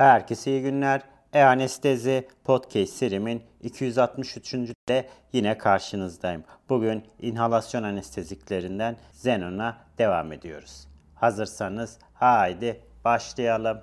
Herkese iyi günler. E-Anestezi Podcast serimin 263. de yine karşınızdayım. Bugün inhalasyon anesteziklerinden Xenon'a devam ediyoruz. Hazırsanız haydi başlayalım.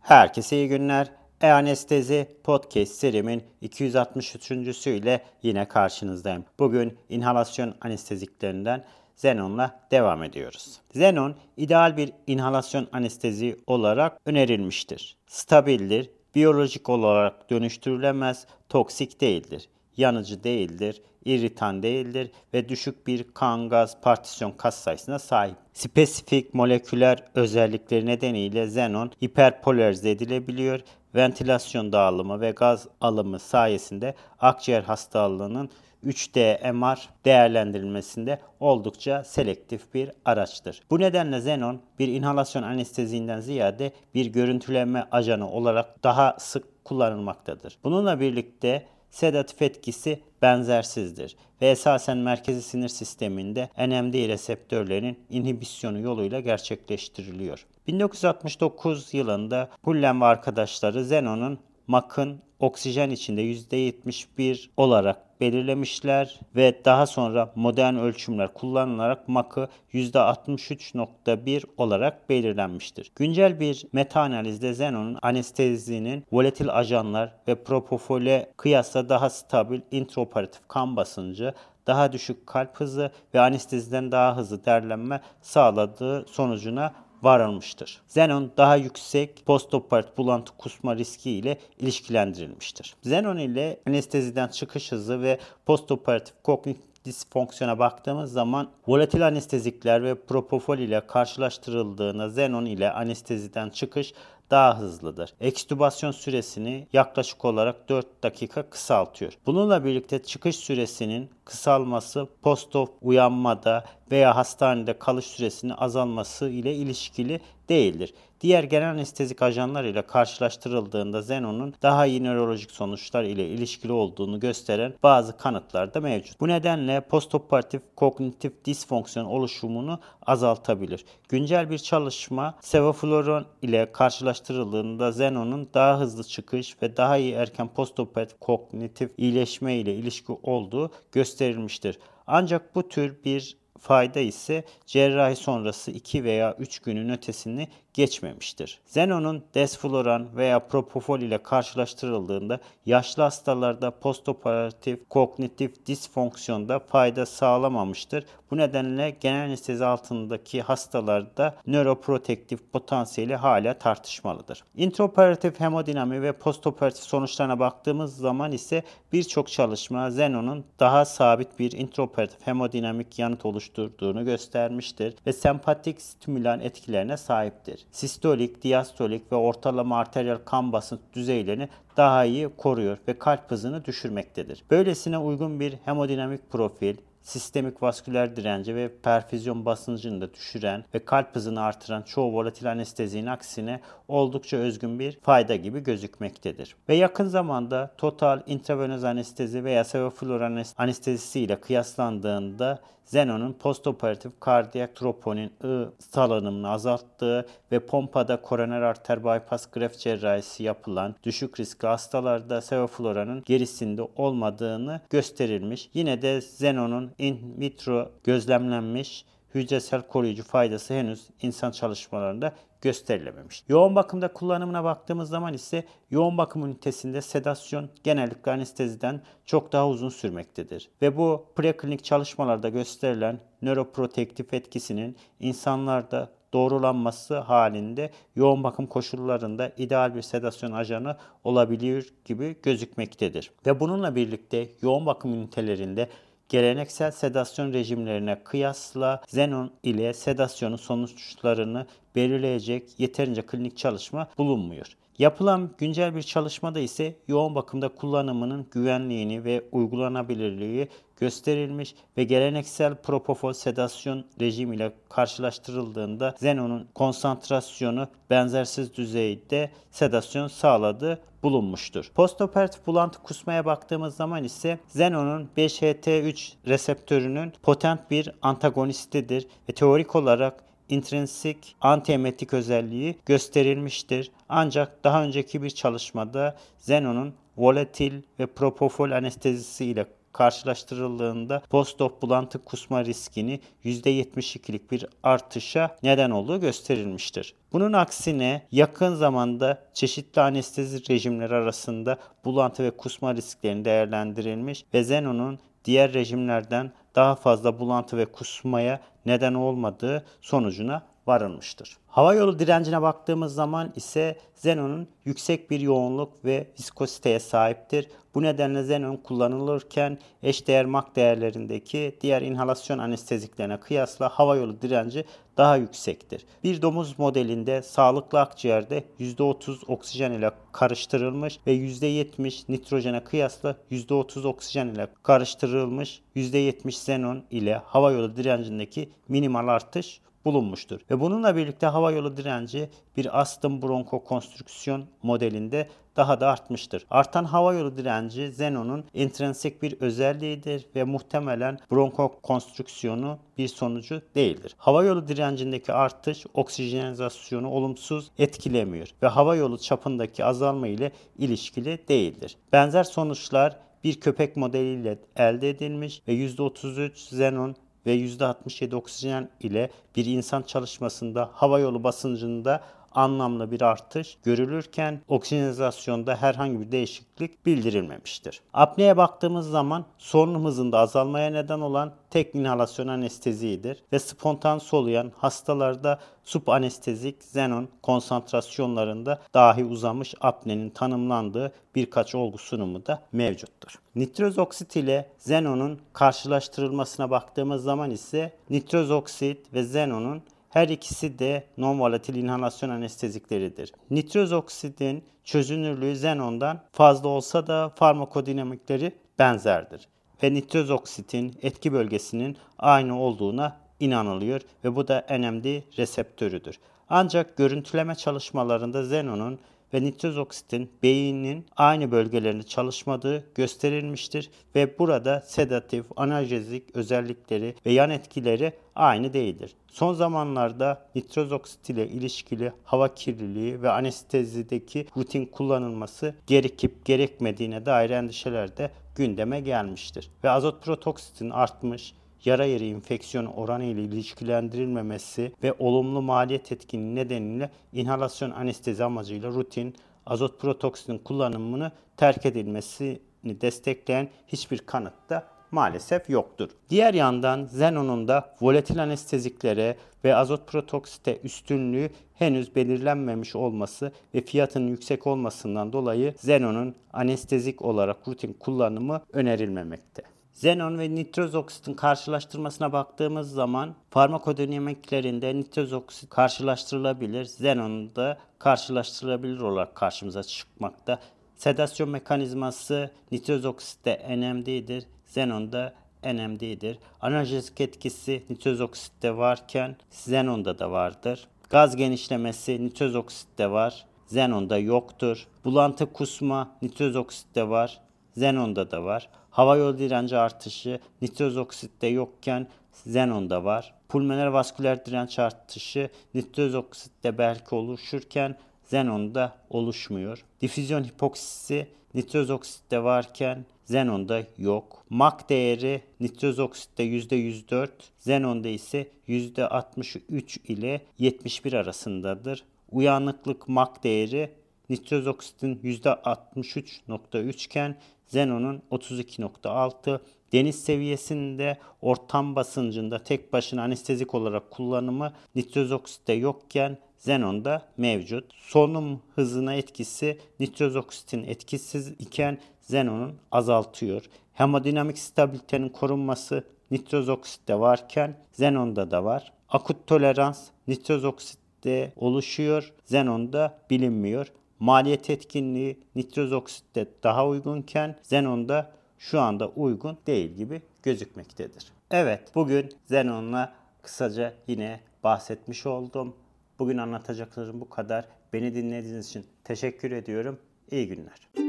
Herkese iyi günler. E-Anestezi Podcast serimin 263. ile yine karşınızdayım. Bugün inhalasyon anesteziklerinden Xenon'la devam ediyoruz. Xenon ideal bir inhalasyon anestezi olarak önerilmiştir. Stabildir, biyolojik olarak dönüştürülemez, toksik değildir, yanıcı değildir, irritan değildir ve düşük bir kan gaz partisyon kas sayısına sahip. Spesifik moleküler özellikleri nedeniyle xenon hiperpolarize edilebiliyor. Ventilasyon dağılımı ve gaz alımı sayesinde akciğer hastalığının 3D MR değerlendirilmesinde oldukça selektif bir araçtır. Bu nedenle xenon bir inhalasyon anesteziğinden ziyade bir görüntüleme ajanı olarak daha sık kullanılmaktadır. Bununla birlikte sedatif etkisi benzersizdir ve esasen merkezi sinir sisteminde NMD reseptörlerinin inhibisyonu yoluyla gerçekleştiriliyor. 1969 yılında Pullen ve arkadaşları Xenon'un MAC'ın oksijen içinde %71 olarak belirlemişler ve daha sonra modern ölçümler kullanılarak MAC'ı %63.1 olarak belirlenmiştir. Güncel bir meta-analizde Xenon'un anestezinin volatil ajanlar ve propofole kıyasla daha stabil intraoperatif kan basıncı, daha düşük kalp hızı ve anesteziden daha hızlı derlenme sağladığı sonucuna varılmıştır. Xenon daha yüksek postoperatif bulantı kusma riski ile ilişkilendirilmiştir. Xenon ile anesteziden çıkış hızı ve postoperatif kognitif disfonksiyona baktığımız zaman volatil anestezikler ve propofol ile karşılaştırıldığında xenon ile anesteziden çıkış daha hızlıdır. Ekstübasyon süresini yaklaşık olarak 4 dakika kısaltıyor. Bununla birlikte çıkış süresinin kısalması postop uyanmada veya hastanede kalış süresinin azalması ile ilişkili değildir. Diğer genel anestezik ajanlar ile karşılaştırıldığında Xenon'un daha iyi nörolojik sonuçlar ile ilişkili olduğunu gösteren bazı kanıtlar da mevcut. Bu nedenle postoperatif kognitif disfonksiyon oluşumunu azaltabilir. Güncel bir çalışma sevofluron ile karşılaştırıldığında Xenon'un daha hızlı çıkış ve daha iyi erken postoperatif kognitif iyileşme ile ilişki olduğu gösterilmiştir. Ancak bu tür bir fayda ise cerrahi sonrası 2 veya 3 günün ötesini geçmemiştir. Xenon'un desfloran veya propofol ile karşılaştırıldığında yaşlı hastalarda postoperatif kognitif disfonksiyonda fayda sağlamamıştır. Bu nedenle genel anestezi altındaki hastalarda nöroprotektif potansiyeli hala tartışmalıdır. Intraoperatif hemodinami ve postoperatif sonuçlarına baktığımız zaman ise birçok çalışma Xenon'un daha sabit bir intraoperatif hemodinamik yanıt oluşturduğunu göstermiştir ve sempatik stimülan etkilerine sahiptir sistolik, diastolik ve ortalama arteriyel kan basınç düzeylerini daha iyi koruyor ve kalp hızını düşürmektedir. Böylesine uygun bir hemodinamik profil, sistemik vasküler direnci ve perfüzyon basıncını da düşüren ve kalp hızını artıran çoğu volatil anestezinin aksine oldukça özgün bir fayda gibi gözükmektedir. Ve yakın zamanda total intravenöz anestezi veya sevoflor anestezisi ile kıyaslandığında Xenon'un postoperatif kardiyak troponin I salınımını azalttığı ve pompada koroner arter bypass greft cerrahisi yapılan düşük riskli hastalarda sevofloranın gerisinde olmadığını gösterilmiş. Yine de Xenon'un in vitro gözlemlenmiş hücresel koruyucu faydası henüz insan çalışmalarında gösterilememiş. Yoğun bakımda kullanımına baktığımız zaman ise yoğun bakım ünitesinde sedasyon genellikle anesteziden çok daha uzun sürmektedir. Ve bu preklinik çalışmalarda gösterilen nöroprotektif etkisinin insanlarda doğrulanması halinde yoğun bakım koşullarında ideal bir sedasyon ajanı olabiliyor gibi gözükmektedir. Ve bununla birlikte yoğun bakım ünitelerinde Geleneksel sedasyon rejimlerine kıyasla Xenon ile sedasyonun sonuçlarını belirleyecek yeterince klinik çalışma bulunmuyor. Yapılan güncel bir çalışmada ise yoğun bakımda kullanımının güvenliğini ve uygulanabilirliği gösterilmiş ve geleneksel propofol sedasyon rejimiyle karşılaştırıldığında Xenon'un konsantrasyonu benzersiz düzeyde sedasyon sağladığı bulunmuştur. Postoperatif bulantı kusmaya baktığımız zaman ise Xenon'un 5HT3 reseptörünün potent bir antagonistidir ve teorik olarak intrinsik antiemetik özelliği gösterilmiştir. Ancak daha önceki bir çalışmada Xenon'un volatil ve propofol anestezisi ile karşılaştırıldığında postop bulantı kusma riskini %72'lik bir artışa neden olduğu gösterilmiştir. Bunun aksine yakın zamanda çeşitli anestezi rejimleri arasında bulantı ve kusma risklerini değerlendirilmiş ve Xenon'un diğer rejimlerden daha fazla bulantı ve kusmaya neden olmadığı sonucuna varılmıştır. Hava yolu direncine baktığımız zaman ise Xenon'un yüksek bir yoğunluk ve viskositeye sahiptir. Bu nedenle Xenon kullanılırken eşdeğer mak değerlerindeki diğer inhalasyon anesteziklerine kıyasla hava yolu direnci daha yüksektir. Bir domuz modelinde sağlıklı akciğerde %30 oksijen ile karıştırılmış ve %70 nitrojene kıyasla %30 oksijen ile karıştırılmış %70 xenon ile hava yolu direncindeki minimal artış bulunmuştur. Ve bununla birlikte hava yolu direnci bir astım bronkokonstrüksiyon modelinde daha da artmıştır. Artan hava yolu direnci Xenon'un intrinsik bir özelliğidir ve muhtemelen bronkokonstrüksiyonu bir sonucu değildir. Hava yolu direncindeki artış oksijenizasyonu olumsuz etkilemiyor ve hava yolu çapındaki azalma ile ilişkili değildir. Benzer sonuçlar bir köpek modeliyle elde edilmiş ve %33 Xenon ve %67 oksijen ile bir insan çalışmasında hava yolu basıncında anlamlı bir artış görülürken oksijenizasyonda herhangi bir değişiklik bildirilmemiştir. Apneye baktığımız zaman solunum hızında azalmaya neden olan tek inhalasyon anestezidir ve spontan soluyan hastalarda subanestezik xenon konsantrasyonlarında dahi uzamış apnenin tanımlandığı birkaç olgu sunumu da mevcuttur. Nitroz oksit ile xenonun karşılaştırılmasına baktığımız zaman ise nitroz oksit ve xenonun her ikisi de non-volatil inhalasyon anestezikleridir. Nitroz oksidin çözünürlüğü xenondan fazla olsa da farmakodinamikleri benzerdir. Ve nitroz oksitin etki bölgesinin aynı olduğuna inanılıyor ve bu da NMD reseptörüdür. Ancak görüntüleme çalışmalarında xenonun ve nitroz oksitin beyinin aynı bölgelerinde çalışmadığı gösterilmiştir ve burada sedatif, analjezik özellikleri ve yan etkileri aynı değildir. Son zamanlarda nitroz oksit ile ilişkili hava kirliliği ve anestezideki rutin kullanılması gerekip gerekmediğine dair endişeler de gündeme gelmiştir. Ve azot protoksitin artmış, yara yeri infeksiyon oranı ile ilişkilendirilmemesi ve olumlu maliyet etkinliği nedeniyle inhalasyon anestezi amacıyla rutin azot protoksinin kullanımını terk edilmesini destekleyen hiçbir kanıt da maalesef yoktur. Diğer yandan Xenon'un da volatil anesteziklere ve azot protoksite üstünlüğü henüz belirlenmemiş olması ve fiyatının yüksek olmasından dolayı Xenon'un anestezik olarak rutin kullanımı önerilmemekte. Xenon ve nitroz oksitin karşılaştırmasına baktığımız zaman farmakodinamiklerinde nitroz oksit karşılaştırılabilir. Xenon da karşılaştırılabilir olarak karşımıza çıkmakta. Sedasyon mekanizması nitroz oksitte NMD'dir. Xenon'da NMD'dir. Analjezik etkisi nitroz oksitte varken Xenon'da da vardır. Gaz genişlemesi nitroz oksitte var. Xenon'da yoktur. Bulantı kusma nitroz oksitte var. Xenon'da da var. Hava yolu direnci artışı nitroz oksitte yokken Xenon'da var. Pulmoner vasküler direnç artışı nitroz oksitte belki oluşurken Xenon'da oluşmuyor. Difüzyon hipoksisi nitroz oksitte varken Xenon'da yok. MAK değeri nitroz oksitte %104, Xenon'da ise %63 ile 71 arasındadır. Uyanıklık MAK değeri nitroz oksitin %63.3 iken Xenon'un 32.6 deniz seviyesinde ortam basıncında tek başına anestezik olarak kullanımı nitroz oksitte yokken Xenon'da mevcut. Solunum hızına etkisi nitroz oksitin etkisiz iken Xenon'un azaltıyor. Hemodinamik stabilitenin korunması nitroz oksitte varken Xenon'da da var. Akut tolerans nitroz oksitte oluşuyor, Xenon'da bilinmiyor. Maliyet etkinliği nitroz oksitte daha uygunken Xenon'da şu anda uygun değil gibi gözükmektedir. Evet, bugün Xenon'la kısaca yine bahsetmiş oldum. Bugün anlatacaklarım bu kadar. Beni dinlediğiniz için teşekkür ediyorum. İyi günler.